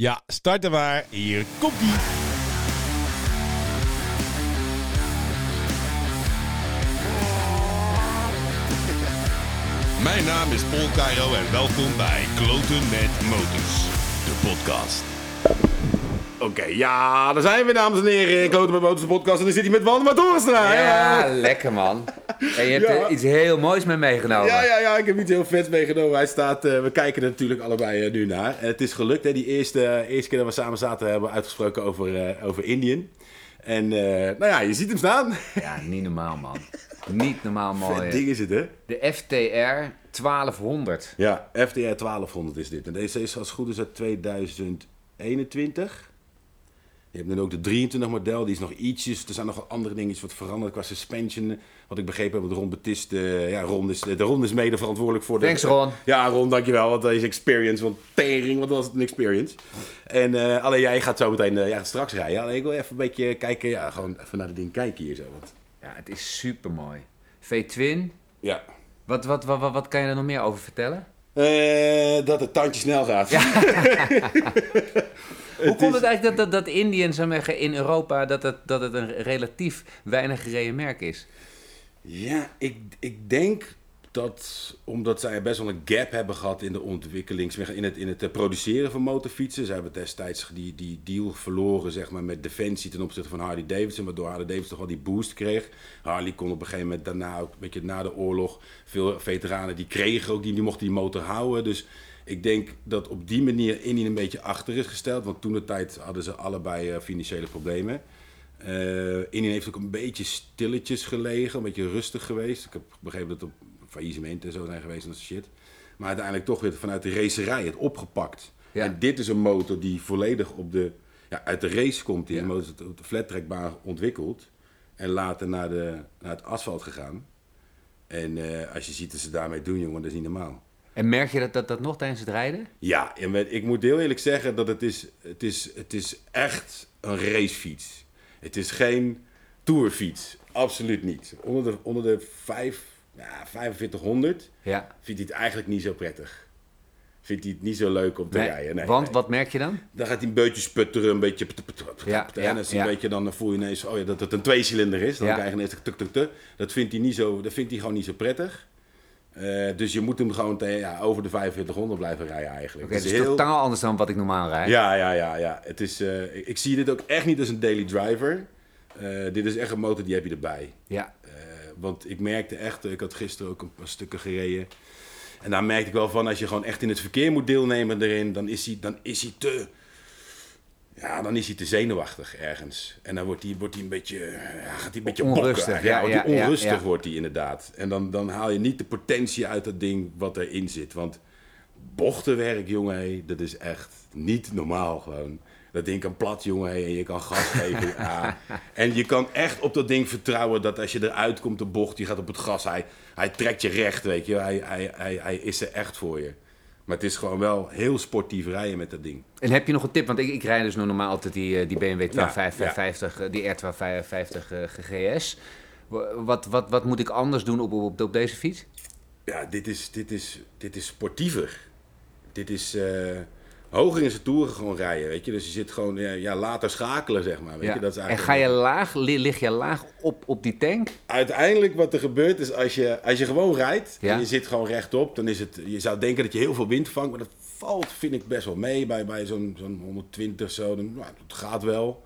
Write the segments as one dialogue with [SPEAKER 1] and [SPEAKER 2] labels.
[SPEAKER 1] Ja, starten maar. Hier komt ie. Mijn naam is Paul Cairo en welkom bij Kloten met Motors, de podcast.
[SPEAKER 2] Oké, ja, daar zijn we, dames en heren. Kloten met Motors, de podcast. En dan zit hij met Waldemar Toornstra.
[SPEAKER 3] Ja, lekker man. En je hebt
[SPEAKER 2] Ja.
[SPEAKER 3] er iets heel moois mee meegenomen.
[SPEAKER 2] Ja, ja, ja, ik heb iets heel vets meegenomen. Hij staat, eh, we kijken er natuurlijk allebei eh, nu naar. En het is gelukt, hè. Die eerste, eerste keer dat we samen zaten hebben we uitgesproken over, eh, over Indian. En, eh, nou ja, je ziet hem staan.
[SPEAKER 3] Ja, niet normaal man. Niet normaal
[SPEAKER 2] Vet
[SPEAKER 3] mooi.
[SPEAKER 2] ding is het, hè?
[SPEAKER 3] De FTR 1200.
[SPEAKER 2] Ja, FTR 1200 is dit. En deze is als goed is uit 2021. Je hebt nu ook de 23 model, die is nog ietsjes. Er zijn nog wat andere dingetjes wat veranderd qua suspension. Wat ik begrepen heb, de Ron Betiste, ja, Ron is, de Ron is mede verantwoordelijk voor de...
[SPEAKER 3] Thanks, Ron.
[SPEAKER 2] Ja, Ron, dankjewel. Want dat is experience. Want tering, wat was het een experience. En eh, alleen jij gaat zo meteen, eh, gaat straks rijden. Alleen ik wil even een beetje kijken, ja, gewoon even naar de ding kijken hier zo. Want,
[SPEAKER 3] Ja, het is super mooi. V-Twin.
[SPEAKER 2] ja.
[SPEAKER 3] Wat, wat, wat, wat, wat kan je er nog meer over vertellen?
[SPEAKER 2] Eh, dat het tandje snel gaat.
[SPEAKER 3] Hoe komt het eigenlijk dat, dat, dat Indian zou zeggen, in Europa dat het, dat het een relatief weinig gereden merk is?
[SPEAKER 2] Ja, ik, ik denk dat omdat zij best wel een gap hebben gehad in de ontwikkeling, in het, in het produceren van motorfietsen. Ze hebben destijds die, die deal verloren zeg maar, met Defensie ten opzichte van Harley Davidson, waardoor Harley Davidson toch wel die boost kreeg. Harley kon op een gegeven moment daarna, ook een beetje na de oorlog, veel veteranen die kregen ook, die, die mochten die motor houden. Dus ik denk dat op die manier Indian een beetje achter is gesteld, want toen de tijd hadden ze allebei eh, financiële problemen. Indian heeft ook een beetje stilletjes gelegen, een beetje rustig geweest. Ik heb begrepen dat er faillissementen en zo zijn geweest en dat soort shit. Maar uiteindelijk toch weer vanuit de racerij het opgepakt.
[SPEAKER 3] Ja.
[SPEAKER 2] En dit is een motor die volledig op de, ja, uit de race komt. Die
[SPEAKER 3] Ja.
[SPEAKER 2] motor is op de flattrackbaan ontwikkeld. En later naar, de, naar het asfalt gegaan. En eh, als je ziet wat ze daarmee doen, jongen, dat is niet normaal.
[SPEAKER 3] En merk je dat, dat, dat nog tijdens het rijden?
[SPEAKER 2] Ja, en ik moet heel eerlijk zeggen dat het is, het is, het is echt een racefiets. Het is geen tourfiets. Absoluut niet. Onder de, onder de vijf, ja, 4500
[SPEAKER 3] Ja.
[SPEAKER 2] vindt hij het eigenlijk niet zo prettig. Vindt hij het niet zo leuk om te
[SPEAKER 3] Nee,
[SPEAKER 2] rijden. Nee,
[SPEAKER 3] want
[SPEAKER 2] nee.
[SPEAKER 3] wat merk je dan?
[SPEAKER 2] Dan gaat hij een beetje sputteren, een beetje...
[SPEAKER 3] Ja,
[SPEAKER 2] en als hij
[SPEAKER 3] ja.
[SPEAKER 2] een beetje dan voel je ineens oh ja, dat het een tweecilinder is. Dan krijg je ineens tuk tuk tuk. Dat vindt hij, niet zo, dat vindt hij gewoon niet zo prettig. Eh, dus je moet hem gewoon te- ja, over de 4500 blijven rijden eigenlijk. Het
[SPEAKER 3] het
[SPEAKER 2] is
[SPEAKER 3] is
[SPEAKER 2] heel-
[SPEAKER 3] totaal anders dan wat ik normaal rijd.
[SPEAKER 2] ja, ja, ja, ja. Het is, eh, ik, ik zie dit ook echt niet als een daily driver. Eh, dit is echt een motor die heb je erbij.
[SPEAKER 3] Ja.
[SPEAKER 2] Want ik merkte echt, ik had gisteren ook een paar stukken gereden. En daar merkte ik wel van, als je gewoon echt in het verkeer moet deelnemen erin, dan is hij, dan is hij te... Ja, dan is hij te zenuwachtig ergens. En dan wordt hij, wordt hij een beetje, ja, gaat hij een beetje
[SPEAKER 3] Onrustig,
[SPEAKER 2] bokken.
[SPEAKER 3] ja,
[SPEAKER 2] onrustig wordt hij inderdaad. En dan, dan haal je niet de potentie uit dat ding wat erin zit. Want bochtenwerk, jongen, hé, dat is echt niet normaal gewoon. Dat ding kan plat, jongen, hé, en je kan gas geven. ja. En je kan echt op dat ding vertrouwen dat als je eruit komt, de bocht, die gaat op het gas. Hij, hij trekt je recht, weet je. Hij, hij, hij, hij is er echt voor je. Maar het is gewoon wel heel sportief rijden met dat ding.
[SPEAKER 3] En heb je nog een tip? Want ik, ik rijd dus nog normaal altijd die, eh, die BMW
[SPEAKER 2] Ja,
[SPEAKER 3] 1255, eh, die R1255 eh, GS. Wa- Wat, wat, wat moet ik anders doen op, op, op deze fiets?
[SPEAKER 2] Ja, dit is, dit is, dit is sportiever. Dit is eh, hoger in zijn toeren gewoon rijden, weet je. Dus je zit gewoon ja, later schakelen, zeg maar. Weet
[SPEAKER 3] Ja.
[SPEAKER 2] je? Dat is
[SPEAKER 3] en
[SPEAKER 2] eigenlijk
[SPEAKER 3] ga je laag, li- lig je laag op, op die tank?
[SPEAKER 2] Uiteindelijk wat er gebeurt is als je, als je gewoon rijdt
[SPEAKER 3] Ja.
[SPEAKER 2] en je zit gewoon rechtop, dan is het, je zou denken dat je heel veel wind vangt, maar dat valt vind ik best wel mee bij, bij zo'n zo'n 120 zo, dan, nou, het gaat wel.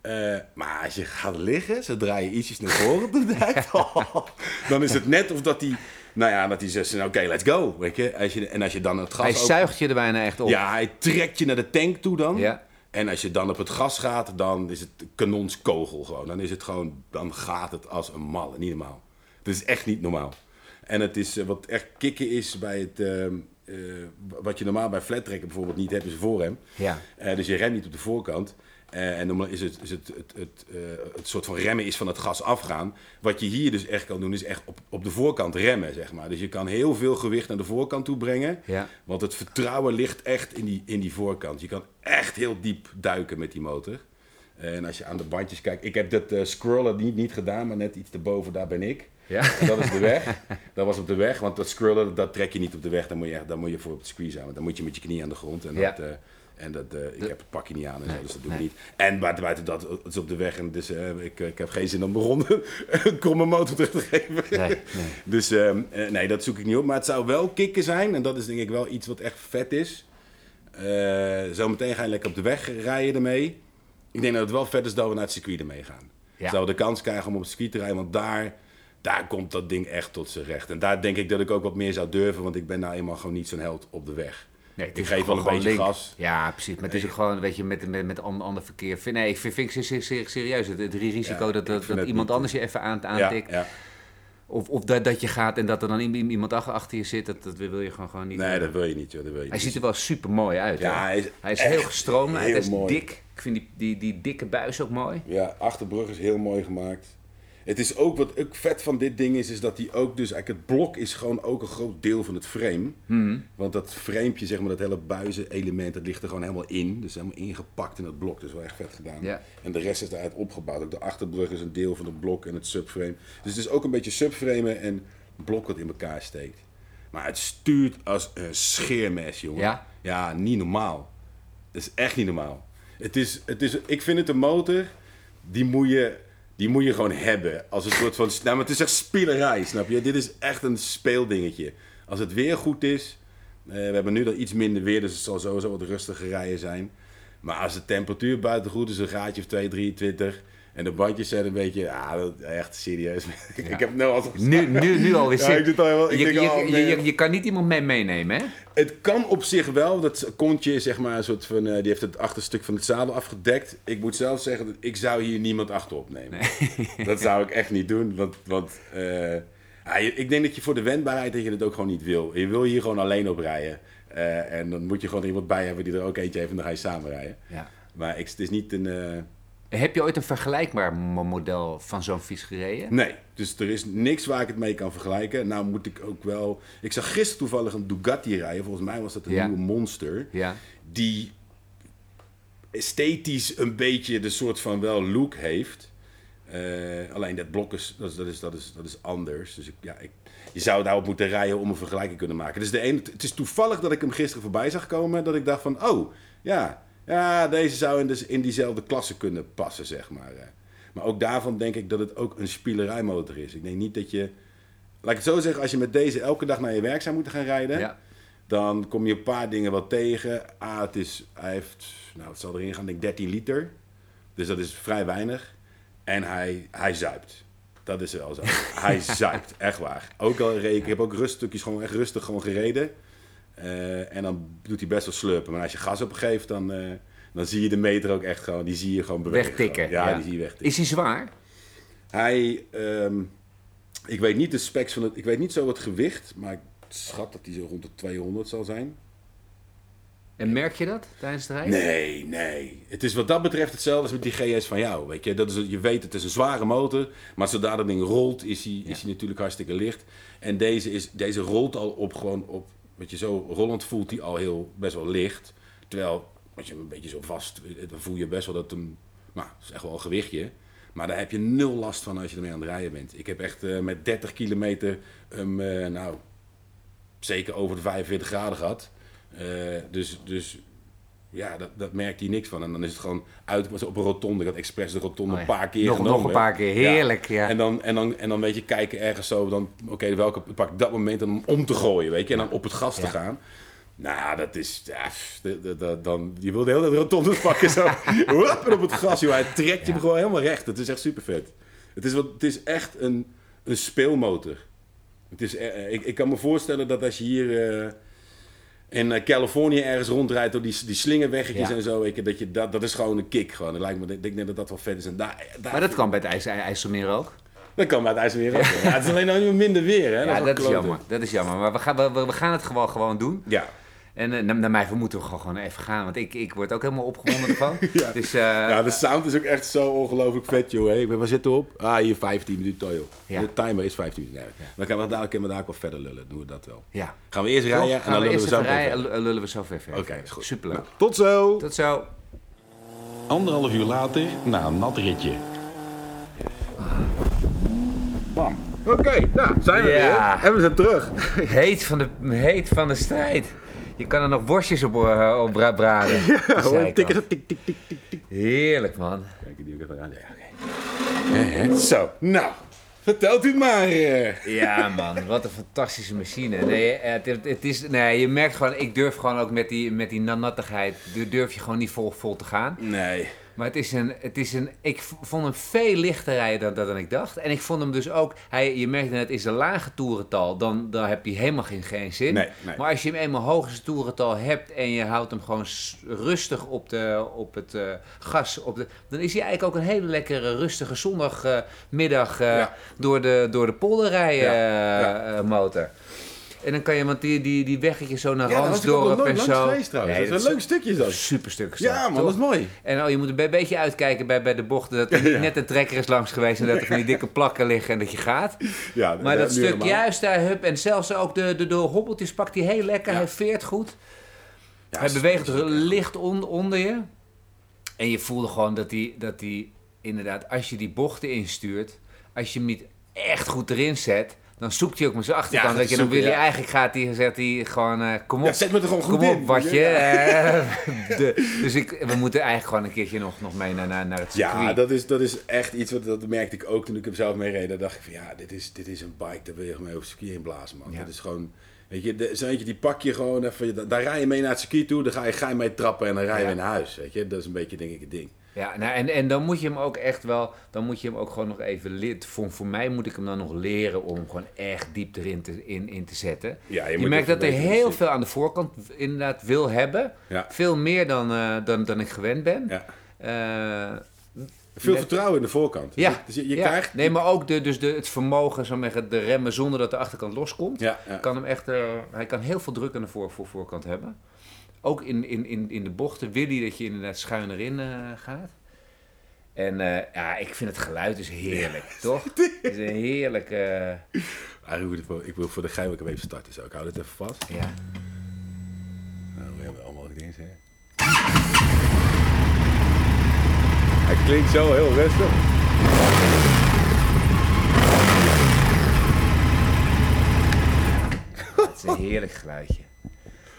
[SPEAKER 2] Eh, maar als je gaat liggen, zodra je ietsjes naar voren beduikt, dan is het net of dat hij, nou ja, dat hij zegt, nou, oké, let's go, weet je. Als je. En als je dan het gas
[SPEAKER 3] Hij
[SPEAKER 2] ook-
[SPEAKER 3] zuigt je er bijna echt op.
[SPEAKER 2] ja, hij trekt je naar de tank toe dan.
[SPEAKER 3] Ja.
[SPEAKER 2] En als je dan op het gas gaat, dan is het kanonskogel gewoon. Dan is het gewoon, dan gaat het als een malle. Niet normaal. Het is echt niet normaal. En het is, eh, wat echt kicken is bij het, ehm, eh, wat je normaal bij flattrekken bijvoorbeeld niet hebt, is een voorrem.
[SPEAKER 3] Ja.
[SPEAKER 2] Eh, dus je remt niet op de voorkant. Eh, en normaal is het, is het, het, het, eh, het soort van remmen is van het gas afgaan. Wat je hier dus echt kan doen, is echt op, op de voorkant remmen, zeg maar. Dus je kan heel veel gewicht naar de voorkant toe brengen.
[SPEAKER 3] Ja.
[SPEAKER 2] Want het vertrouwen ligt echt in die, in die voorkant. Je kan echt heel diep duiken met die motor. En als je aan de bandjes kijkt... Ik heb dat eh, scrollen niet, niet gedaan, maar net iets erboven, daar ben ik.
[SPEAKER 3] Ja.
[SPEAKER 2] En dat is de weg. Dat was op de weg, want dat scrollen, dat trek je niet op de weg. Dan moet je, dan moet je voor op het squeeze aan. Dan moet je met je knie aan de grond. En
[SPEAKER 3] Ja.
[SPEAKER 2] dat, En dat, eh, ik heb het pakje niet aan en zo, dus dat doe
[SPEAKER 3] nee.
[SPEAKER 2] ik niet. En buiten, dat, het is op de weg en dus eh, ik, ik heb geen zin om begonnen een kromme motor terug te geven.
[SPEAKER 3] Nee, nee.
[SPEAKER 2] Dus ehm, eh, nee, dat zoek ik niet op. Maar het zou wel kicken zijn. En dat is denk ik wel iets wat echt vet is. Eh zometeen ga je lekker op de weg rijden ermee. Ik denk dat het wel vet is dat we naar het circuit ermee gaan.
[SPEAKER 3] Ja.
[SPEAKER 2] We de kans krijgen om op het circuit te rijden. Want daar, daar komt dat ding echt tot zijn recht. En daar denk ik dat ik ook wat meer zou durven. Want ik ben nou eenmaal gewoon niet zo'n held op de weg.
[SPEAKER 3] Nee, het
[SPEAKER 2] Ik geef wel
[SPEAKER 3] gewoon
[SPEAKER 2] een beetje
[SPEAKER 3] link.
[SPEAKER 2] gas.
[SPEAKER 3] Ja, precies. Maar het is ook gewoon, weet je, met, met, met ander, verkeer. Nee, ik vind, vind ik ser- ser- serieus. Het, het risico
[SPEAKER 2] Ja,
[SPEAKER 3] dat, dat, dat iemand anders je even aan, aantikt.
[SPEAKER 2] ja.
[SPEAKER 3] Of, of dat, dat je gaat en dat er dan iemand ach- achter je zit. Dat, dat wil je gewoon, gewoon niet.
[SPEAKER 2] Nee, dat wil je niet. Joh. Dat wil je
[SPEAKER 3] Hij
[SPEAKER 2] niet.
[SPEAKER 3] ziet er wel super mooi uit.
[SPEAKER 2] Ja,
[SPEAKER 3] hoor.
[SPEAKER 2] hij is
[SPEAKER 3] hij is heel gestroomlijnd.
[SPEAKER 2] heel
[SPEAKER 3] Hij is
[SPEAKER 2] mooi.
[SPEAKER 3] dik. Ik vind die, die, die dikke buis ook mooi.
[SPEAKER 2] Ja, achterbrug is heel mooi gemaakt. Het is ook wat ook vet van dit ding is, is dat die ook dus eigenlijk het blok is gewoon ook een groot deel van het frame.
[SPEAKER 3] Mhm.
[SPEAKER 2] Want dat framepje, zeg maar, dat hele buizen element, dat ligt er gewoon helemaal in. Dus helemaal ingepakt in het blok. Is wel echt vet gedaan. En de rest is daaruit opgebouwd. Ook de achterbrug is een deel van het blok en het subframe. Dus het is ook een beetje subframen en blok wat in elkaar steekt. Maar het stuurt als een scheermes, jongen.
[SPEAKER 3] Ja?
[SPEAKER 2] Ja, niet normaal. Dat is echt niet normaal. Het is, het is, ik vind het een motor, die moet je, die moet je gewoon hebben. Als een soort van, nou, maar het is echt spielerij, snap je? Dit is echt een speeldingetje. Als het weer goed is, eh, we hebben nu dan iets minder weer, dus het zal sowieso wat rustiger rijden zijn. Maar als de temperatuur buiten goed is, een graadje of 2, 23... En de bandjes zijn een beetje, ja, dat, echt serieus. ik heb nu al
[SPEAKER 3] Nu, nu, nu
[SPEAKER 2] Ja,
[SPEAKER 3] zin.
[SPEAKER 2] ik doe het al
[SPEAKER 3] je,
[SPEAKER 2] denk
[SPEAKER 3] je,
[SPEAKER 2] al,
[SPEAKER 3] je,
[SPEAKER 2] nee.
[SPEAKER 3] je, je kan niet iemand mee meenemen, hè?
[SPEAKER 2] Het kan op zich wel. Dat kontje is zeg maar een soort van. eh, die heeft het achterstuk van het zadel afgedekt. Ik moet zelf zeggen dat ik zou hier niemand achterop nemen. Dat zou ik echt niet doen. Want, want eh, ja, je- ik denk dat je voor de wendbaarheid dat je het ook gewoon niet wil. Je wil hier gewoon alleen op rijden. Eh, en dan moet je gewoon iemand bij hebben die er ook eentje heeft en dan ga je samen rijden.
[SPEAKER 3] Ja.
[SPEAKER 2] Maar ik, het is niet een.
[SPEAKER 3] Heb je ooit een vergelijkbaar mo- model van zo'n fiets gereden?
[SPEAKER 2] Nee, dus er is niks waar ik het mee kan vergelijken. Nou moet ik ook wel... Ik zag gisteren toevallig een Bugatti rijden. Volgens mij was dat een
[SPEAKER 3] Ja.
[SPEAKER 2] nieuwe Monster.
[SPEAKER 3] Ja.
[SPEAKER 2] Die esthetisch een beetje de soort van wel look heeft. Eh, alleen dat blok is, dat is, dat is, dat is, dat is anders. Dus ik, ja, ik, je zou daarop moeten rijden om een vergelijking te kunnen maken. Dus de ene, het is toevallig dat ik hem gisteren voorbij zag komen. Dat ik dacht van, oh, ja, ja deze zou in, dus in diezelfde klasse kunnen passen, zeg maar. Maar ook daarvan denk ik dat het ook een spielerijmotor is. Ik denk niet dat je... Laat ik het zo zeggen, als je met deze elke dag naar je werk zou moeten gaan rijden...
[SPEAKER 3] Ja.
[SPEAKER 2] dan kom je een paar dingen wel tegen. A, het is, hij heeft, nou het zal erin gaan, denk ik 13 liter. Dus dat is vrij weinig. En hij, hij zuipt. Dat is wel zo. hij zuipt, echt waar. Ook al ik heb ook ruststukjes gewoon echt rustig gewoon gereden. Eh, en dan doet hij best wel slurpen. Maar als je gas opgeeft, dan, eh, dan zie je de meter ook echt gewoon, die zie je gewoon bewegen.
[SPEAKER 3] Wegtikken.
[SPEAKER 2] Ja, die zie je wegtikken.
[SPEAKER 3] Is hij zwaar?
[SPEAKER 2] Hij, ehm, ik weet niet de specs van het, ik weet niet zo het gewicht, maar ik schat dat hij zo rond de 200 zal zijn.
[SPEAKER 3] En merk je dat tijdens het rijden?
[SPEAKER 2] Nee, nee. Het is wat dat betreft hetzelfde als met die GS van jou. Weet je? Dat is, je weet, het is een zware motor. Maar zodra dat ding rolt, is hij, is hij natuurlijk hartstikke licht. En deze, is, deze rolt al op gewoon op... Weet je, zo rollend voelt hij al heel best wel licht. Terwijl, als je hem een beetje zo vast... Dan voel je best wel dat hem... Nou, is echt wel een gewichtje. Maar daar heb je nul last van als je ermee aan het rijden bent. Ik heb echt eh, met 30 kilometer hem, eh, nou, zeker over de 45 graden gehad. Eh, dus, dus ja, dat, dat merkt hij niks van. En dan is het gewoon uit op een rotonde. Ik had expres de rotonde
[SPEAKER 3] Oh ja.
[SPEAKER 2] een paar keer
[SPEAKER 3] Nog-
[SPEAKER 2] genomen.
[SPEAKER 3] nog een paar keer. Heerlijk, ja.
[SPEAKER 2] En, dan, en, dan, en dan weet je, kijken ergens zo, dan, oké, welke pak ik dat moment om om te gooien, weet je. En dan op het gas te gaan. Nou, dat is, ja, dan, je wil de hele tijd rotondes pakken zo. En op het gas, joh. Hij trekt je hem gewoon helemaal recht. Het is echt super vet. Het is, wat, het is echt een, een speelmotor. Het is, eh, ik, ik kan me voorstellen dat als je hier eh, in eh, Californië ergens rondrijdt door die, die slingerweggetjes
[SPEAKER 3] Ja.
[SPEAKER 2] en zo, je, dat, je, dat, dat is gewoon een kick. Gewoon. Dat lijkt me, ik denk net dat dat wel vet is. En daar, daar,
[SPEAKER 3] Maar dat kan bij het IJs, IJsselmeer ook.
[SPEAKER 2] dat kan bij het IJsselmeer ook. Ja. het is alleen nou minder weer, hè?
[SPEAKER 3] Ja,
[SPEAKER 2] wel
[SPEAKER 3] dat is jammer. Dat is jammer. Maar we gaan, we, we gaan het gewoon, gewoon doen.
[SPEAKER 2] Ja.
[SPEAKER 3] En eh, naar, naar mij moeten we gewoon, gewoon even gaan. Want ik, ik word ook helemaal opgewonden ervan.
[SPEAKER 2] Ja.
[SPEAKER 3] Dus eh,
[SPEAKER 2] ja, de sound is ook echt zo ongelooflijk vet, joh. Hey, waar zitten we op? Ah, hier 15 minuten, joh.
[SPEAKER 3] Ja.
[SPEAKER 2] De timer is 15 minuten. Nee. Dan gaan we dadelijk, kunnen we daar ook wel verder lullen. Doen we dat wel.
[SPEAKER 3] ja.
[SPEAKER 2] Gaan we eerst
[SPEAKER 3] Toch?
[SPEAKER 2] rijden en dan
[SPEAKER 3] we
[SPEAKER 2] lullen we zo
[SPEAKER 3] rijden
[SPEAKER 2] verder.
[SPEAKER 3] en lullen we zo ver verder.
[SPEAKER 2] Oké, is goed.
[SPEAKER 3] Superleuk.
[SPEAKER 2] Nou, tot zo!
[SPEAKER 3] Tot zo.
[SPEAKER 4] Anderhalf uur later, na een nat ritje.
[SPEAKER 2] Bam. Oké, nou, zijn we
[SPEAKER 3] Ja.
[SPEAKER 2] weer. En we zijn terug.
[SPEAKER 3] Heet van de, heet van de strijd. Je kan er nog worstjes op, eh, op bra- braden.
[SPEAKER 2] Gewoon
[SPEAKER 3] zijkant.
[SPEAKER 2] tikken, zo tik, tik, tik, tik, tik.
[SPEAKER 3] Heerlijk, man.
[SPEAKER 2] Kijk, die ook even aan. Ja, oké. Zo, nou, vertelt u het maar. eh.
[SPEAKER 3] Ja, man, wat een fantastische machine. Nee, het, het, is, nee, je merkt gewoon, ik durf gewoon ook met die, met die nattigheid, durf je gewoon niet vol, vol te gaan.
[SPEAKER 2] Nee.
[SPEAKER 3] Maar het is een, het is een, ik vond hem veel lichter rijden dan, dan ik dacht. En ik vond hem dus ook, hij, je merkt net, het is een lage toerental, dan, dan heb je helemaal geen, geen zin.
[SPEAKER 2] Nee, nee.
[SPEAKER 3] Maar als je hem eenmaal hoogste toerental hebt en je houdt hem gewoon rustig op, de, op het eh, gas, op de, dan is hij eigenlijk ook een hele lekkere, rustige zondagmiddag eh,
[SPEAKER 2] Ja.
[SPEAKER 3] door, de, door de
[SPEAKER 2] Ja, ja.
[SPEAKER 3] En dan kan je, want die, die, die weggetjes zo naar
[SPEAKER 2] Ja,
[SPEAKER 3] Ransdorp en zo.
[SPEAKER 2] geweest trouwens.
[SPEAKER 3] Nee,
[SPEAKER 2] dat is een leuk stukje dat.
[SPEAKER 3] Super stuk.
[SPEAKER 2] Ja, man, dat is mooi.
[SPEAKER 3] En oh, je moet een beetje uitkijken bij, bij de bochten. Dat er niet
[SPEAKER 2] Ja.
[SPEAKER 3] net een trekker is langs geweest en dat er van die dikke plakken liggen en dat je gaat.
[SPEAKER 2] Ja,
[SPEAKER 3] Maar dat stuk
[SPEAKER 2] helemaal.
[SPEAKER 3] juist daar, hup, en zelfs ook de, de, de hobbeltjes pakt hij heel lekker. Hij veert goed. Hij beweegt licht on- onder je. En je voelde gewoon dat hij, dat hij inderdaad, als je die bochten instuurt, als je hem niet echt goed erin zet, dan zoekt hij ook met zijn achterkant.
[SPEAKER 2] gaat
[SPEAKER 3] weet je, dan wil
[SPEAKER 2] ja.
[SPEAKER 3] eigenlijk gaat hij, zegt hij gewoon, eh, kom op.
[SPEAKER 2] Ja, zet me er gewoon goed
[SPEAKER 3] Kom op,
[SPEAKER 2] in.
[SPEAKER 3] watje.
[SPEAKER 2] Ja.
[SPEAKER 3] Eh, de- dus ik, we moeten eigenlijk gewoon een keertje nog, nog mee naar, naar, naar het circuit.
[SPEAKER 2] Ja, dat is, dat is echt iets wat dat merkte ik ook toen ik hem zelf mee reed. Dan dacht ik van ja, dit is, dit is een bike, daar wil je mee over het circuit inblazen, man.
[SPEAKER 3] Ja.
[SPEAKER 2] Dat is gewoon, weet je, zo eentje die pak je gewoon even, da- daar rij je mee naar het circuit toe, dan ga je, ga je mee trappen en dan rij je
[SPEAKER 3] Ja.
[SPEAKER 2] weer naar huis, weet je. Dat is een beetje denk ik het ding.
[SPEAKER 3] Ja, nou, en, en dan moet je hem ook echt wel, dan moet je hem ook gewoon nog even leren. Voor, voor mij moet ik hem dan nog leren om hem gewoon echt diep erin te, in, in te zetten.
[SPEAKER 2] Ja,
[SPEAKER 3] Je, merkt dat hij heel veel aan de voorkant inderdaad wil hebben.
[SPEAKER 2] Ja.
[SPEAKER 3] Veel meer dan, eh, dan, dan ik gewend ben.
[SPEAKER 2] Ja.
[SPEAKER 3] Eh,
[SPEAKER 2] Veel
[SPEAKER 3] Net-
[SPEAKER 2] vertrouwen in de voorkant.
[SPEAKER 3] Ja,
[SPEAKER 2] Dus je, je
[SPEAKER 3] ja.
[SPEAKER 2] krijgt...
[SPEAKER 3] Nee, maar ook de, dus de, het vermogen, zo zeggen, de remmen zonder dat de achterkant loskomt.
[SPEAKER 2] Ja, ja.
[SPEAKER 3] Kan hem echt, eh, hij kan heel veel druk aan de voor, voor, voorkant hebben. Ook in, in, in, in de bochten wil hij dat je inderdaad schuin erin eh, gaat. En eh, ja, ik vind het geluid is heerlijk, toch? Het is een heerlijk... eh,
[SPEAKER 2] moet ik, wil voor de gein ook even starten zo. Ik hou dit even vast.
[SPEAKER 3] ja.
[SPEAKER 2] Nou, we hebben allemaal dingen zeggen. Hij klinkt zo heel rustig.
[SPEAKER 3] Het is een heerlijk geluidje.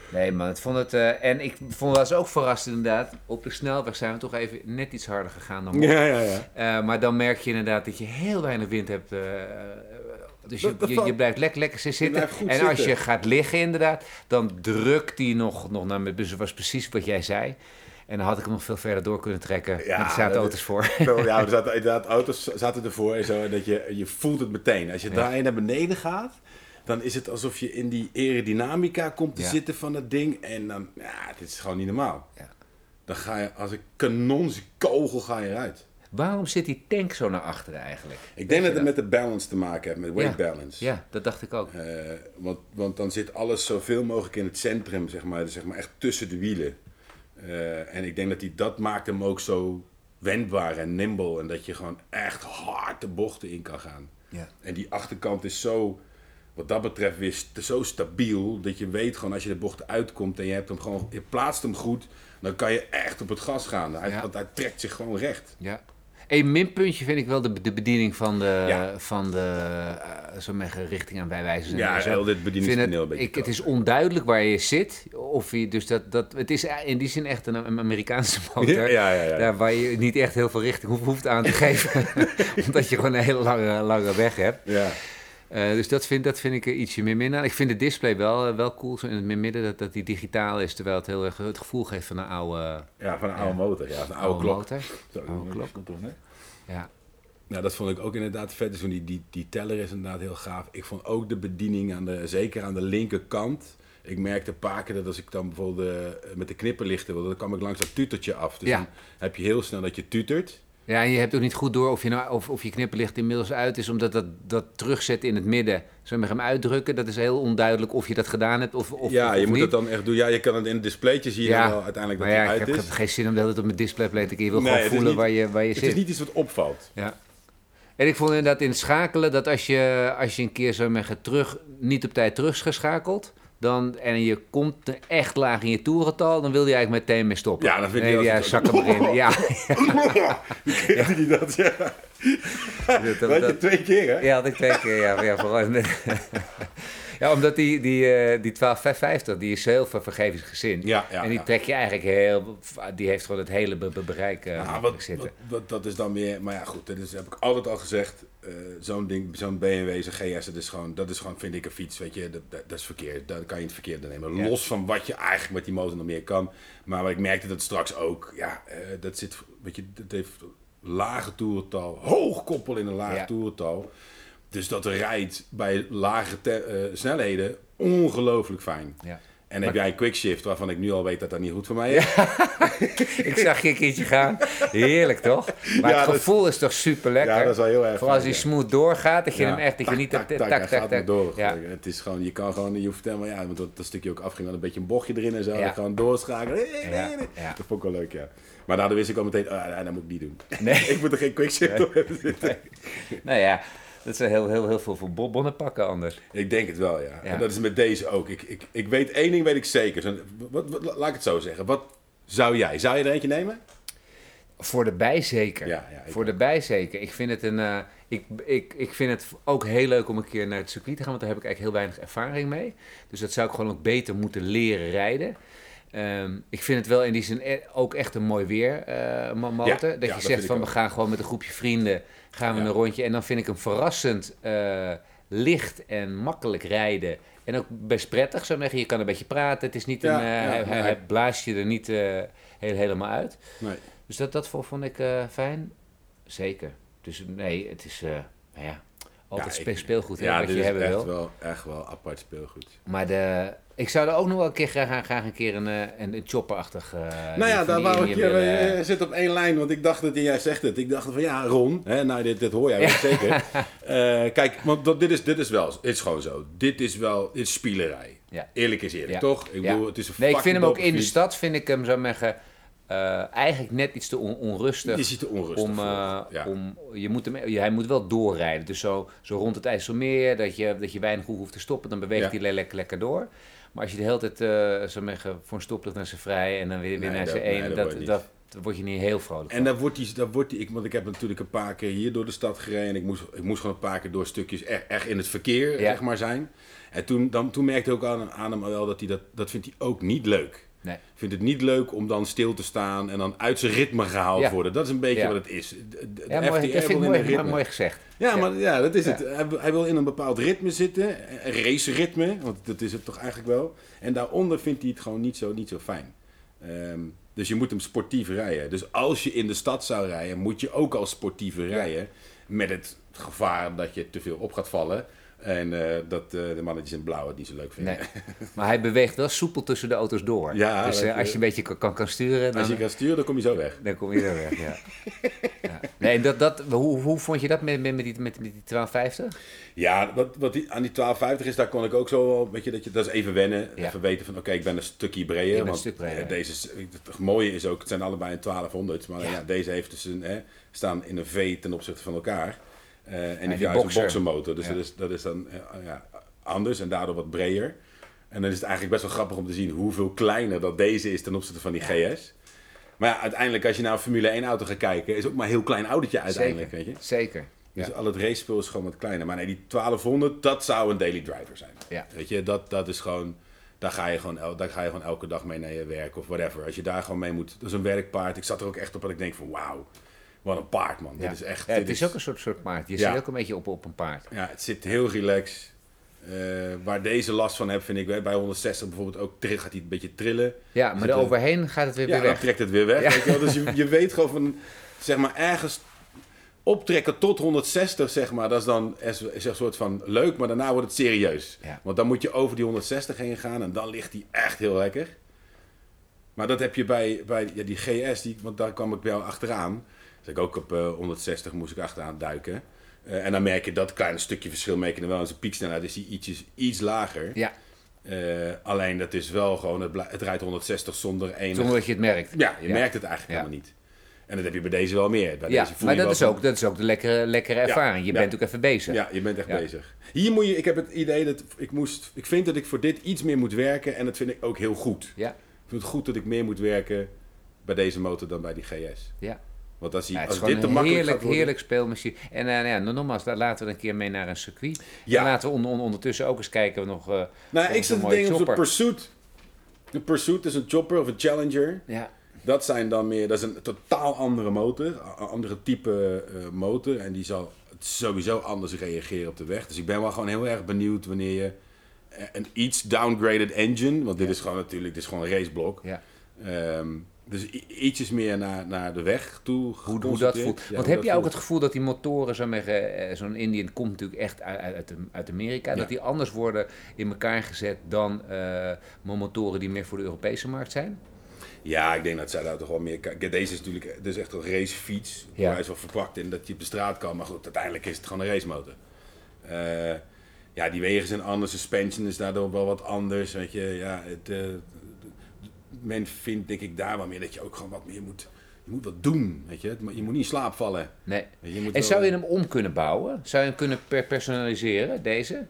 [SPEAKER 3] Nee man, ik vond het... eh, en ik vond het ook verrast inderdaad. Op de snelweg zijn we toch even net iets harder gegaan dan
[SPEAKER 2] Ja, ja, ja.
[SPEAKER 3] Eh, maar dan merk je inderdaad dat je heel weinig wind hebt. eh, dus je,
[SPEAKER 2] Dat- dat
[SPEAKER 3] je, blijft lekker, lekker zitten. en als je gaat liggen inderdaad, dan drukt die nog, nog naar me. Dus dat was precies wat jij zei. En dan had ik hem nog veel verder door kunnen trekken.
[SPEAKER 2] Ja,
[SPEAKER 3] er zaten
[SPEAKER 2] dat
[SPEAKER 3] auto's voor.
[SPEAKER 2] Ja, er zaten inderdaad auto's zaten ervoor en zo. En dat je, je voelt het meteen. Als je
[SPEAKER 3] Ja.
[SPEAKER 2] daar naar beneden gaat, dan is het alsof je in die aerodynamica komt te
[SPEAKER 3] Ja.
[SPEAKER 2] zitten van het ding. En dan, ja, dit is gewoon niet normaal.
[SPEAKER 3] Ja.
[SPEAKER 2] Dan ga je als een kanonskogel ga je eruit.
[SPEAKER 3] Waarom zit die tank zo naar achteren eigenlijk?
[SPEAKER 2] Ik denk dat het met de balance te maken heeft, met weight
[SPEAKER 3] Ja.
[SPEAKER 2] balance.
[SPEAKER 3] Ja, dat dacht ik ook.
[SPEAKER 2] Eh, want, want dan zit alles zoveel mogelijk in het centrum, zeg maar, dus zeg maar echt tussen de wielen. Eh, en ik denk dat hij dat maakt hem ook zo wendbaar en nimble. En dat je gewoon echt hard de bochten in kan gaan.
[SPEAKER 3] Ja.
[SPEAKER 2] En die achterkant is zo, wat dat betreft, weer zo stabiel. Dat je weet gewoon als je de bocht uitkomt en je, hebt hem gewoon, je plaatst hem goed. Dan kan je echt op het gas gaan. Hij,
[SPEAKER 3] Ja.
[SPEAKER 2] Want hij trekt zich gewoon recht.
[SPEAKER 3] Ja. Een minpuntje vind ik wel de, de bediening van de,
[SPEAKER 2] Ja.
[SPEAKER 3] van de uh, zo richting aan bijwijzers. en
[SPEAKER 2] Ja, heel dit bedieningspaneel
[SPEAKER 3] vind
[SPEAKER 2] een beetje
[SPEAKER 3] het, ik, het is onduidelijk waar je zit. Of je, dus dat, dat, het is in die zin echt een, een Amerikaanse motor.
[SPEAKER 2] Ja, ja, ja.
[SPEAKER 3] Daar waar je niet echt heel veel richting hoeft, hoeft aan te geven. omdat je gewoon een hele lange, lange weg hebt.
[SPEAKER 2] Ja.
[SPEAKER 3] Uh, dus dat vind, dat vind ik er ietsje meer minder. Ik vind de display wel, uh, wel cool, zo in het midden, dat, dat die digitaal is. Terwijl het heel erg het gevoel geeft van een oude,
[SPEAKER 2] ja, van een oude motor. Ja, van een oude,
[SPEAKER 3] oude
[SPEAKER 2] klok.
[SPEAKER 3] motor.
[SPEAKER 2] Zo,
[SPEAKER 3] Oude klok. Ja.
[SPEAKER 2] Nou, dat vond ik ook inderdaad vet. Dus die, die, die teller is inderdaad heel gaaf. Ik vond ook de bediening, aan de, zeker aan de linkerkant. Ik merkte een paar keer dat als ik dan bijvoorbeeld uh, met de knipperlichten wilde, dan kwam ik langs dat tutertje af. Dus
[SPEAKER 3] Ja.
[SPEAKER 2] dan heb je heel snel dat je tutert.
[SPEAKER 3] Ja, en je hebt ook niet goed door of je, nou, of, of je knipperlicht inmiddels uit is, omdat dat, dat terugzetten in het midden, zo met hem uitdrukken, dat is heel onduidelijk of je dat gedaan hebt of, of
[SPEAKER 2] ja,
[SPEAKER 3] of
[SPEAKER 2] je moet
[SPEAKER 3] niet.
[SPEAKER 2] het dan echt doen. Ja, je kan het in het displaytje zien dan wel uiteindelijk dat
[SPEAKER 3] ja,
[SPEAKER 2] hij
[SPEAKER 3] ik
[SPEAKER 2] uit
[SPEAKER 3] heb,
[SPEAKER 2] is.
[SPEAKER 3] heb geen zin om tijd op mijn display te kijken. Je wil
[SPEAKER 2] Nee,
[SPEAKER 3] gewoon
[SPEAKER 2] het
[SPEAKER 3] voelen
[SPEAKER 2] niet-
[SPEAKER 3] waar je, waar je
[SPEAKER 2] Het
[SPEAKER 3] zit.
[SPEAKER 2] is niet iets wat opvalt.
[SPEAKER 3] Ja. En ik vond inderdaad in het schakelen dat als je, als je een keer zo terug, niet op tijd terug is geschakeld, dan, en je komt er echt laag in je toerental, dan wil je eigenlijk meteen mee stoppen.
[SPEAKER 2] Ja, dan vind je
[SPEAKER 3] ja,
[SPEAKER 2] als-
[SPEAKER 3] zak hem erin. Ja,
[SPEAKER 2] Kent hij dat? Ja.
[SPEAKER 3] dat,
[SPEAKER 2] Dat, je
[SPEAKER 3] dat-
[SPEAKER 2] twee keer, hè?
[SPEAKER 3] ja, had ik twee keer, ja, ja vooral. Ja, omdat die, die, eh, die 12550, die is heel ver- vergevingsgezind.
[SPEAKER 2] Ja, ja,
[SPEAKER 3] en die trek je eigenlijk heel... Die heeft gewoon het hele be- be- bereik
[SPEAKER 2] wat,
[SPEAKER 3] zitten.
[SPEAKER 2] wat, wat- dat is dan meer, maar ja goed, dat is, heb ik altijd al gezegd. eh, zo'n ding, zo'n BMW, zo'n GS, dat is gewoon, dat is gewoon, vind ik een fiets, weet je, dat, dat, dat is verkeerd. Dat kan je het verkeerde nemen.
[SPEAKER 3] Ja.
[SPEAKER 2] Los van wat je eigenlijk met die motor nog meer kan. Maar wat ik merkte dat straks ook, ja, dat zit, weet je, dat heeft lage toerental, hoog koppel in een lage
[SPEAKER 3] Ja.
[SPEAKER 2] toerental. Dus dat rijdt bij lage te- eh, snelheden ongelooflijk fijn.
[SPEAKER 3] Ja.
[SPEAKER 2] En heb jij een quickshift waarvan ik nu al weet dat dat niet goed voor mij is.
[SPEAKER 3] Ik zag je een keertje gaan. Heerlijk, toch? Maar
[SPEAKER 2] Ja,
[SPEAKER 3] het
[SPEAKER 2] dat-
[SPEAKER 3] gevoel is toch super lekker?
[SPEAKER 2] Ja, dat is wel heel erg
[SPEAKER 3] Vooral als hij
[SPEAKER 2] ja.
[SPEAKER 3] smooth doorgaat, dat je hem echt, dat je niet...
[SPEAKER 2] tak,
[SPEAKER 3] tak,
[SPEAKER 2] tak, gaat
[SPEAKER 3] tak.
[SPEAKER 2] door.
[SPEAKER 3] Ja.
[SPEAKER 2] Het is gewoon, je kan gewoon, je hoeft helemaal, ja, want dat, dat stukje ook afging, dan een beetje een bochtje erin en zo.
[SPEAKER 3] Ja.
[SPEAKER 2] gewoon doorschakelen. Dat vond ik wel leuk, ja. Maar daardoor wist ik al meteen, ja, dat moet ik niet doen.
[SPEAKER 3] Nee.
[SPEAKER 2] ik moet er geen quickshift op hebben zitten.
[SPEAKER 3] Nou ja, dat is heel, heel, heel veel voor bo- bonnen pakken anders.
[SPEAKER 2] Ik denk het wel, ja.
[SPEAKER 3] Ja.
[SPEAKER 2] En dat is met deze ook. Ik, ik, ik weet één ding, weet ik zeker. Wat, wat, laat ik het zo zeggen. Wat zou jij? Zou je er eentje nemen?
[SPEAKER 3] Voor de bij zeker.
[SPEAKER 2] Ja, ja,
[SPEAKER 3] Voor de bij zeker. Ik vind, het een, eh, ik, ik, ik vind het ook heel leuk om een keer naar het circuit te gaan, want daar heb ik eigenlijk heel weinig ervaring mee. Dus dat zou ik gewoon ook beter moeten leren rijden. Ehm, ik vind het wel in die zin e- ook echt een mooi weer motor.
[SPEAKER 2] Ja,
[SPEAKER 3] dat
[SPEAKER 2] ja,
[SPEAKER 3] je zegt van we gaan gewoon met een groepje vrienden gaan we
[SPEAKER 2] Ja.
[SPEAKER 3] een rondje. En dan vind ik hem verrassend eh, licht en makkelijk rijden. En ook best prettig, zo zeggen. Je kan een beetje praten. Het is niet
[SPEAKER 2] Ja,
[SPEAKER 3] een,
[SPEAKER 2] ja,
[SPEAKER 3] hij, hij,
[SPEAKER 2] nee.
[SPEAKER 3] hij blaast je er niet eh, heel, helemaal uit.
[SPEAKER 2] Nee.
[SPEAKER 3] Dus dat, dat vond, ik fijn. Zeker. Dus nee, het is, nou ja, altijd speelgoed hè,
[SPEAKER 2] Ja,
[SPEAKER 3] wat
[SPEAKER 2] dit
[SPEAKER 3] je
[SPEAKER 2] is
[SPEAKER 3] hebben
[SPEAKER 2] echt
[SPEAKER 3] wil.
[SPEAKER 2] wel, echt wel apart speelgoed.
[SPEAKER 3] Maar de, ik zou er ook nog wel een keer graag, graag een keer een, eh, een, een chopperachtig... eh,
[SPEAKER 2] Nou ja, daar wou ik
[SPEAKER 3] je
[SPEAKER 2] je eh, zit op één lijn, want ik dacht dat jij zegt het. Ik dacht van ja, Ron, hè, nou dit, dit hoor jij wel zeker. Eh, kijk, want dat, dit, is, dit is wel, het is gewoon zo. Dit is wel, dit is spielerij.
[SPEAKER 3] Ja.
[SPEAKER 2] Eerlijk is eerlijk,
[SPEAKER 3] Ja.
[SPEAKER 2] toch? Ik bedoel, het is een
[SPEAKER 3] Nee, ik vind hem ook in de stad, vind ik hem, ik zeggen, eh, eigenlijk net iets te on- onrustig.
[SPEAKER 2] Ziet er onrustig
[SPEAKER 3] om, eh,
[SPEAKER 2] ja.
[SPEAKER 3] om, je moet hem, je- hij moet wel doorrijden. Dus zo, zo rond het IJsselmeer, dat je, dat je weinig hoeft te stoppen, dan beweegt
[SPEAKER 2] Ja.
[SPEAKER 3] hij le- lekker, lekker door. Maar als je de hele tijd eh zo zeggen, voor een stoplicht naar zijn vrij en dan weer, weer
[SPEAKER 2] Nee,
[SPEAKER 3] naar
[SPEAKER 2] dat- nee,
[SPEAKER 3] één,
[SPEAKER 2] dat
[SPEAKER 3] dat, dat, word je niet heel vrolijk
[SPEAKER 2] En dan wordt die, dan wordt die, ik, want ik heb natuurlijk een paar keer hier door de stad gereden. En ik moest, ik moest gewoon een paar keer door stukjes echt, echt in het verkeer
[SPEAKER 3] Ja.
[SPEAKER 2] zeg maar, zijn. En toen, dan, toen merkte ik ook aan, aan hem wel dat hij dat, dat vindt hij ook niet leuk.
[SPEAKER 3] Nee.
[SPEAKER 2] vindt het niet leuk om dan stil te staan en dan uit zijn ritme gehaald
[SPEAKER 3] Ja.
[SPEAKER 2] worden. Dat is een beetje
[SPEAKER 3] Ja.
[SPEAKER 2] wat het is. De, de
[SPEAKER 3] Ja, mooi, dat vind ik
[SPEAKER 2] in
[SPEAKER 3] mooi, gezegd.
[SPEAKER 2] Ja, maar ja, dat is het. Hij, wil- hij wil in een bepaald ritme zitten, een race-ritme, want dat is het toch eigenlijk wel. En daaronder vindt hij het gewoon niet zo, niet zo fijn. Ehm, dus je moet hem sportief rijden. Dus als je in de stad zou rijden, moet je ook al sportiever rijden. Met het gevaar dat je te veel op gaat vallen. En eh, dat eh, de mannetjes in blauw het niet zo leuk vinden.
[SPEAKER 3] Nee. Maar hij beweegt wel soepel tussen de auto's door.
[SPEAKER 2] Ja,
[SPEAKER 3] dus eh, als je een beetje kan, kan, sturen, dan,
[SPEAKER 2] Als je kan sturen, dan kom je zo weg.
[SPEAKER 3] dan kom je er weg. Ja. ja. Nee, dat, dat, hoe, hoe vond je dat met, met, met, die, met, die 1250?
[SPEAKER 2] Ja, wat, wat die, aan die 1250 is, daar kon ik ook zo wel, weet je, dat, je, dat is even wennen.
[SPEAKER 3] Ja.
[SPEAKER 2] Even weten van, oké, ik ben een stukje breder.
[SPEAKER 3] Bent een stuk breder.
[SPEAKER 2] deze, het mooie is ook, het zijn allebei een 1200, maar
[SPEAKER 3] Ja.
[SPEAKER 2] ja. deze heeft dus een, hè, staan in een V ten opzichte van elkaar. Eh, en die juist een boxermotor, dus
[SPEAKER 3] Ja.
[SPEAKER 2] dat, is, dat is dan eh, ja, anders en daardoor wat breder. En dan is het eigenlijk best wel grappig om te zien hoeveel kleiner dat deze is ten opzichte van die GS. Maar ja, uiteindelijk als je naar een Formule 1 auto gaat kijken, is het ook maar een heel klein autootje uiteindelijk,
[SPEAKER 3] Zeker.
[SPEAKER 2] weet je.
[SPEAKER 3] Zeker.
[SPEAKER 2] Dus al het racespul is gewoon wat kleiner. Maar nee, die 1200, dat zou een daily driver zijn.
[SPEAKER 3] Ja.
[SPEAKER 2] Weet je, dat, dat is gewoon... Daar ga, je gewoon el, daar ga je gewoon elke dag mee naar je werk of whatever. Als je daar gewoon mee moet... Dat is een werkpaard. Ik zat er ook echt op dat ik denk van wauw. Wat een paard man.
[SPEAKER 3] Ja.
[SPEAKER 2] Dit is echt...
[SPEAKER 3] Ja,
[SPEAKER 2] dit
[SPEAKER 3] het is ook een soort, soort paard. Je
[SPEAKER 2] Ja.
[SPEAKER 3] zit ook een beetje op, op een paard.
[SPEAKER 2] Ja, het zit heel relaxed. Eh, waar deze last van heb, vind ik bij 160 bijvoorbeeld ook, gaat hij een beetje trillen.
[SPEAKER 3] Ja, maar er
[SPEAKER 2] een-
[SPEAKER 3] overheen gaat het weer,
[SPEAKER 2] Ja,
[SPEAKER 3] weer
[SPEAKER 2] dan
[SPEAKER 3] weg.
[SPEAKER 2] trekt het weer weg.
[SPEAKER 3] Ja.
[SPEAKER 2] Weet je wel? Dus je, je weet gewoon van, zeg maar, ergens optrekken tot 160, zeg maar, dat is dan is, is een soort van leuk, maar daarna wordt het serieus.
[SPEAKER 3] Ja.
[SPEAKER 2] Want dan moet je over die 160 heen gaan en dan ligt die echt heel lekker. Maar dat heb je bij, bij ja, die GS, die, want daar kwam ik bij jou achteraan. Dus ik ook op eh, 160 moest ik achteraan duiken. Eh, en dan merk je dat kleine stukje verschil merk je dan wel. En zijn pieksnelheid is die ietsjes, iets lager.
[SPEAKER 3] Ja,
[SPEAKER 2] Eh, alleen dat is wel gewoon, het, rijdt 160 zonder enig
[SPEAKER 3] zonder dat je het merkt.
[SPEAKER 2] ja, je
[SPEAKER 3] Ja.
[SPEAKER 2] merkt het eigenlijk
[SPEAKER 3] Ja.
[SPEAKER 2] helemaal niet. En dat heb je bij deze wel meer. Bij
[SPEAKER 3] Ja,
[SPEAKER 2] deze
[SPEAKER 3] maar dat is, ook, dat is ook de lekkere, lekkere ervaring. Je bent ook even bezig.
[SPEAKER 2] Ja, je bent echt bezig. Hier moet je, ik heb het idee dat ik moest, ik vind dat ik voor dit iets meer moet werken en dat vind ik ook heel goed.
[SPEAKER 3] Ja,
[SPEAKER 2] Ik vind het goed dat ik meer moet werken bij deze motor dan bij die GS.
[SPEAKER 3] ja.
[SPEAKER 2] Want als, hij,
[SPEAKER 3] Ja, het is
[SPEAKER 2] als dit te
[SPEAKER 3] een
[SPEAKER 2] makkelijk
[SPEAKER 3] heerlijk,
[SPEAKER 2] worden...
[SPEAKER 3] heerlijk speelmachine. En eh, nou ja, nogmaals, laten we een keer mee naar een circuit.
[SPEAKER 2] Ja.
[SPEAKER 3] En laten we on- on- ondertussen ook eens kijken of nog... eh,
[SPEAKER 2] Nou, ik zit te denken op de. Pursuit. De Pursuit is een chopper of een Challenger.
[SPEAKER 3] Ja,
[SPEAKER 2] Dat zijn dan meer, dat is een totaal andere motor, een andere type eh, motor. En die zal sowieso anders reageren op de weg. Dus ik ben wel gewoon heel erg benieuwd wanneer je een iets downgraded engine, want dit is gewoon natuurlijk, dit is gewoon een raceblok.
[SPEAKER 3] ja.
[SPEAKER 2] Ehm, dus ietsjes meer naar, naar de weg toe
[SPEAKER 3] Hoe, hoe dat voelt.
[SPEAKER 2] Ja,
[SPEAKER 3] Want heb je ook het gevoel dat die motoren, zo zeggen, eh, zo'n Indian komt natuurlijk echt uit, uit, uit Amerika,
[SPEAKER 2] Ja.
[SPEAKER 3] dat die anders worden in elkaar gezet dan eh, motoren die meer voor de Europese markt zijn?
[SPEAKER 2] Ja, ik denk dat zij daar toch wel meer... Deze is natuurlijk is echt een racefiets.
[SPEAKER 3] Ja.
[SPEAKER 2] Hij is wel verpakt in dat je op de straat kan. Maar goed, uiteindelijk is het gewoon een racemotor. Eh, ja, die wegen zijn anders. Suspension is daardoor wel wat anders. Weet je, ja, het, eh, men vindt denk ik daar wel meer dat je ook gewoon wat meer moet... Je moet wat doen, weet je. Je moet niet in slaap vallen.
[SPEAKER 3] Nee.
[SPEAKER 2] Je, moet
[SPEAKER 3] En zou je hem om kunnen bouwen? Zou je hem kunnen per personaliseren, deze?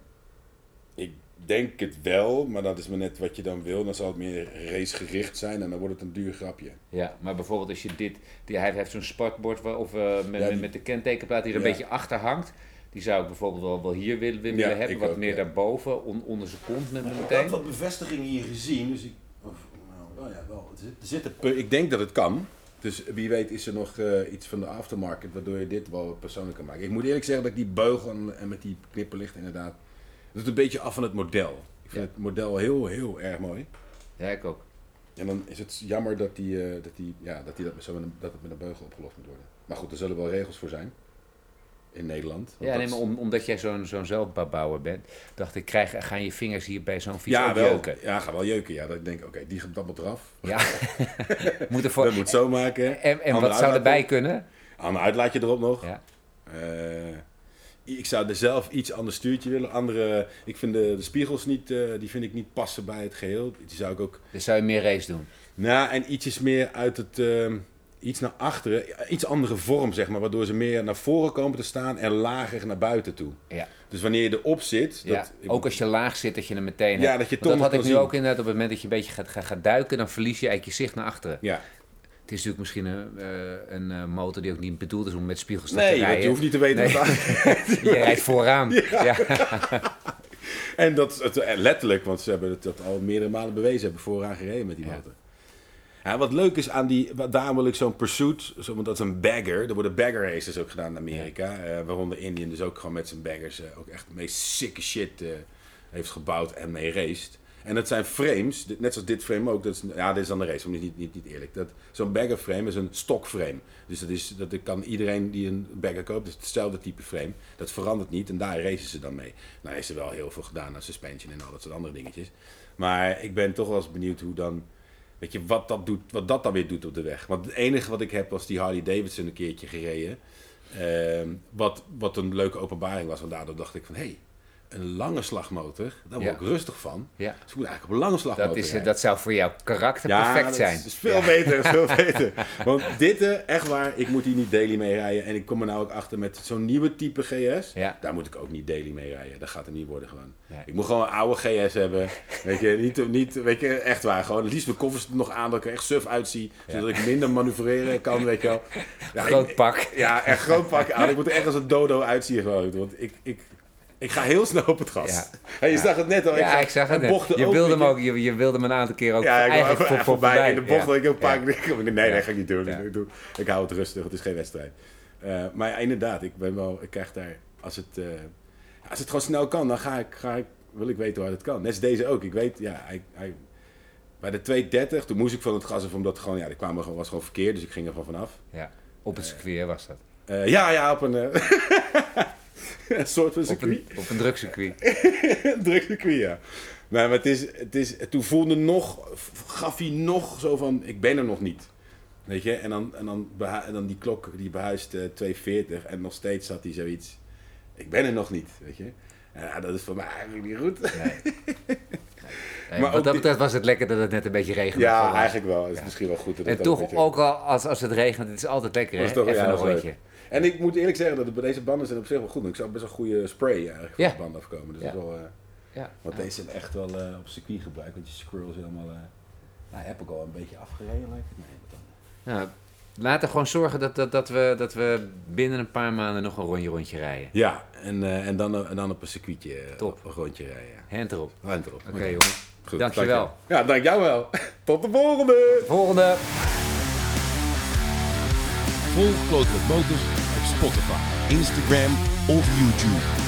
[SPEAKER 2] Ik denk het wel, maar dat is maar net wat je dan wil. Dan zal het meer racegericht zijn en dan wordt het een duur grapje.
[SPEAKER 3] Ja, maar bijvoorbeeld als je dit, die, hij heeft zo'n sportbord waar- of eh, met,
[SPEAKER 2] Ja, die-
[SPEAKER 3] met de kentekenplaat die er een beetje achter hangt. Die zou ik bijvoorbeeld wel, wel hier willen, willen
[SPEAKER 2] Ja,
[SPEAKER 3] hebben, wat
[SPEAKER 2] ook,
[SPEAKER 3] meer
[SPEAKER 2] ja.
[SPEAKER 3] daarboven, on- onder zijn kont met, met
[SPEAKER 2] Ik
[SPEAKER 3] meteen.
[SPEAKER 2] had wat bevestigingen hier gezien, dus ik... Nou, oh ja, wel. Er zit, er een ik denk dat het kan. Dus wie weet is er nog eh, iets van de aftermarket waardoor je dit wel persoonlijk kan maken. Ik moet eerlijk zeggen dat ik die beugel en, en met die knipperlicht inderdaad... Het doet een beetje af van het model. Ik vind
[SPEAKER 3] Ja.
[SPEAKER 2] het model heel, heel erg mooi.
[SPEAKER 3] Ja, ik ook.
[SPEAKER 2] En dan is het jammer dat, die, eh, dat, die, ja, dat, die dat, zo met een, dat het met een beugel opgelost moet worden. Maar goed, er zullen wel regels voor zijn. In Nederland.
[SPEAKER 3] Ja, nee, maar om, omdat jij zo'n zo'n zelfbouwer bent, dacht ik, krijg, gaan je vingers hier bij zo'n fiets
[SPEAKER 2] ja, wel.
[SPEAKER 3] jeuken?
[SPEAKER 2] Ja, ga wel jeuken. Ja, dat ik denk, oké, die gaat dat moet eraf.
[SPEAKER 3] Ja. Moet ervoor...
[SPEAKER 2] Dat moet zo maken.
[SPEAKER 3] En, en wat zou erbij kunnen?
[SPEAKER 2] Ander uitlaatje erop nog.
[SPEAKER 3] Ja.
[SPEAKER 2] Eh, ik zou er zelf iets ander stuurtje willen. Andere, ik vind de, de spiegels niet, eh, die vind ik niet passen bij het geheel. Die zou ik ook.
[SPEAKER 3] Dus zou je meer race doen?
[SPEAKER 2] Nou, en ietsjes meer uit het. ehm, iets naar achteren. Iets andere vorm, zeg maar. Waardoor ze meer naar voren komen te staan en lager naar buiten toe.
[SPEAKER 3] Ja.
[SPEAKER 2] Dus wanneer je erop zit.
[SPEAKER 3] ja.
[SPEAKER 2] Dat, ik-
[SPEAKER 3] Ook als je laag zit, dat je hem meteen
[SPEAKER 2] Ja,
[SPEAKER 3] hebt.
[SPEAKER 2] dat je toch
[SPEAKER 3] dat had ik nu
[SPEAKER 2] zien.
[SPEAKER 3] ook inderdaad. Op het moment dat je een beetje gaat, gaat, gaat duiken, dan verlies je eigenlijk je zicht naar achteren.
[SPEAKER 2] Ja.
[SPEAKER 3] Het is natuurlijk misschien een, eh, een eh, motor die ook niet bedoeld is om met spiegels te
[SPEAKER 2] Nee,
[SPEAKER 3] rijden.
[SPEAKER 2] je hoeft niet te weten
[SPEAKER 3] Nee.
[SPEAKER 2] wat
[SPEAKER 3] Je rijdt vooraan. Ja.
[SPEAKER 2] En dat het, eh, letterlijk, want ze hebben het dat al meerdere malen bewezen, hebben vooraan gereden met die
[SPEAKER 3] Ja.
[SPEAKER 2] motor. Ja, wat leuk is aan die, wat- daarom wil ik zo'n Pursuit, zo, want dat is een bagger. Er worden bagger races ook gedaan in Amerika. eh, waaronder Indian dus ook gewoon met zijn baggers eh, ook echt de meest sicke shit eh, heeft gebouwd en mee raced. En dat zijn frames, net zoals dit frame ook. Dat is, ja, dit is dan de race, maar niet, niet, niet eerlijk. Dat, zo'n bagger frame is een stokframe. Dus dat, is, dat kan iedereen die een bagger koopt, dus hetzelfde type frame. Dat verandert niet en daar racen ze dan mee. Nou is er wel heel veel gedaan aan suspension en al dat soort andere dingetjes. Maar ik ben toch wel eens benieuwd hoe dan... Weet je, wat dat, doet, wat dat dan weer doet op de weg. Want het enige wat ik heb was die Harley Davidson een keertje gereden. Ehm, wat, wat een leuke openbaring was. Want daardoor dacht ik van, hé, hey, een lange slagmotor, daar word
[SPEAKER 3] Ja.
[SPEAKER 2] ik rustig van.
[SPEAKER 3] Ja.
[SPEAKER 2] Dus ik moet eigenlijk op een lange slagmotor
[SPEAKER 3] Dat, is,
[SPEAKER 2] rijden.
[SPEAKER 3] dat zou voor jouw karakter
[SPEAKER 2] Ja,
[SPEAKER 3] perfect
[SPEAKER 2] dat
[SPEAKER 3] zijn.
[SPEAKER 2] is, is veel beter, veel beter. Want dit, eh, echt waar, ik moet hier niet daily mee rijden. En ik kom er nou ook achter met zo'n nieuwe type GS.
[SPEAKER 3] Ja.
[SPEAKER 2] Daar moet ik ook niet daily mee rijden. Dat gaat er niet worden gewoon.
[SPEAKER 3] Nee.
[SPEAKER 2] Ik moet gewoon een oude GS hebben. Weet je, niet, niet, weet je, echt waar. Gewoon het liefst mijn koffers er nog aan, dat ik er echt suf uitzie. Zodat ik minder manoeuvreren kan, weet je wel. Ja,
[SPEAKER 3] Groot
[SPEAKER 2] ik-
[SPEAKER 3] pak.
[SPEAKER 2] ja, echt groot pak aan. Ik moet er echt als een dodo uitzien gewoon. Want ik, ik, ik ga heel snel op het gas.
[SPEAKER 3] Ja.
[SPEAKER 2] Ja. je zag het net al.
[SPEAKER 3] Ja,
[SPEAKER 2] ga-
[SPEAKER 3] ik zag het net. Je wilde, hem ook, je, je wilde hem een aantal keer ook
[SPEAKER 2] Ja, ik
[SPEAKER 3] eigenlijk voor,
[SPEAKER 2] voorbij. In de bocht
[SPEAKER 3] Ja.
[SPEAKER 2] dat ik een paar
[SPEAKER 3] Ja.
[SPEAKER 2] keer... Nee, nee,
[SPEAKER 3] Ja.
[SPEAKER 2] dat ga ik niet doen.
[SPEAKER 3] Ja.
[SPEAKER 2] Ik, doe, ik hou het rustig, het is geen wedstrijd. Eh, maar ja, inderdaad, ik ben wel... Ik krijg daar... Als het, eh, als het gewoon snel kan, dan ga ik, ga ik, wil ik weten waar het kan. Net als deze ook. Ik weet, ja, hij, hij, bij de 230, toen moest ik van het gas af, omdat gewoon, ja, die kwam er gewoon, was gewoon verkeerd, dus ik ging er gewoon vanaf.
[SPEAKER 3] Ja. Op het circuit was dat.
[SPEAKER 2] Ja, ja, op een, een soort van
[SPEAKER 3] Op
[SPEAKER 2] circuit.
[SPEAKER 3] een, op een drugscircuit.
[SPEAKER 2] Een ja. Maar, maar het is, het is, toen voelde nog, gaf hij nog zo van, ik ben er nog niet. Weet je, en dan, en dan, en dan die klok, die behuist eh 240 en nog steeds had hij zoiets, ik ben er nog niet, weet je. Ja, dat is voor mij eigenlijk niet goed.
[SPEAKER 3] Nee. Nee,
[SPEAKER 2] Maar
[SPEAKER 3] wat dat betreft was het lekker dat het net een beetje regende.
[SPEAKER 2] Ja, eigenlijk wel. Het is misschien wel goed. Dat
[SPEAKER 3] En
[SPEAKER 2] het
[SPEAKER 3] toch
[SPEAKER 2] een beetje-
[SPEAKER 3] ook al als, als het regent, het is altijd lekker
[SPEAKER 2] is toch-
[SPEAKER 3] Even
[SPEAKER 2] ja,
[SPEAKER 3] een rondje.
[SPEAKER 2] En ik moet eerlijk zeggen dat deze banden zijn op zich wel goed. Ik zou best wel goede spray eigenlijk van
[SPEAKER 3] Ja.
[SPEAKER 2] de banden afkomen. Dus
[SPEAKER 3] Ja.
[SPEAKER 2] dat is wel, eh,
[SPEAKER 3] Ja.
[SPEAKER 2] want deze zijn echt wel eh, op circuit gebruikt. Want je squirrels helemaal... eh nou, heb ik al een beetje afgereden. lijkt het. Dan?
[SPEAKER 3] Nou, Laten we gewoon zorgen dat, dat, dat, we, dat we binnen een paar maanden nog een rondje rondje rijden.
[SPEAKER 2] Ja, en, en, dan, en dan op een circuitje
[SPEAKER 3] Top.
[SPEAKER 2] een rondje rijden.
[SPEAKER 3] Hand erop.
[SPEAKER 2] Ruim erop.
[SPEAKER 3] Oké, jongen.
[SPEAKER 2] Goed,
[SPEAKER 3] Dankjewel.
[SPEAKER 2] dank je. Ja, dank jou wel. Tot de volgende!
[SPEAKER 3] Volgende.
[SPEAKER 1] Volg Kloten met Motors op Spotify, Instagram of YouTube.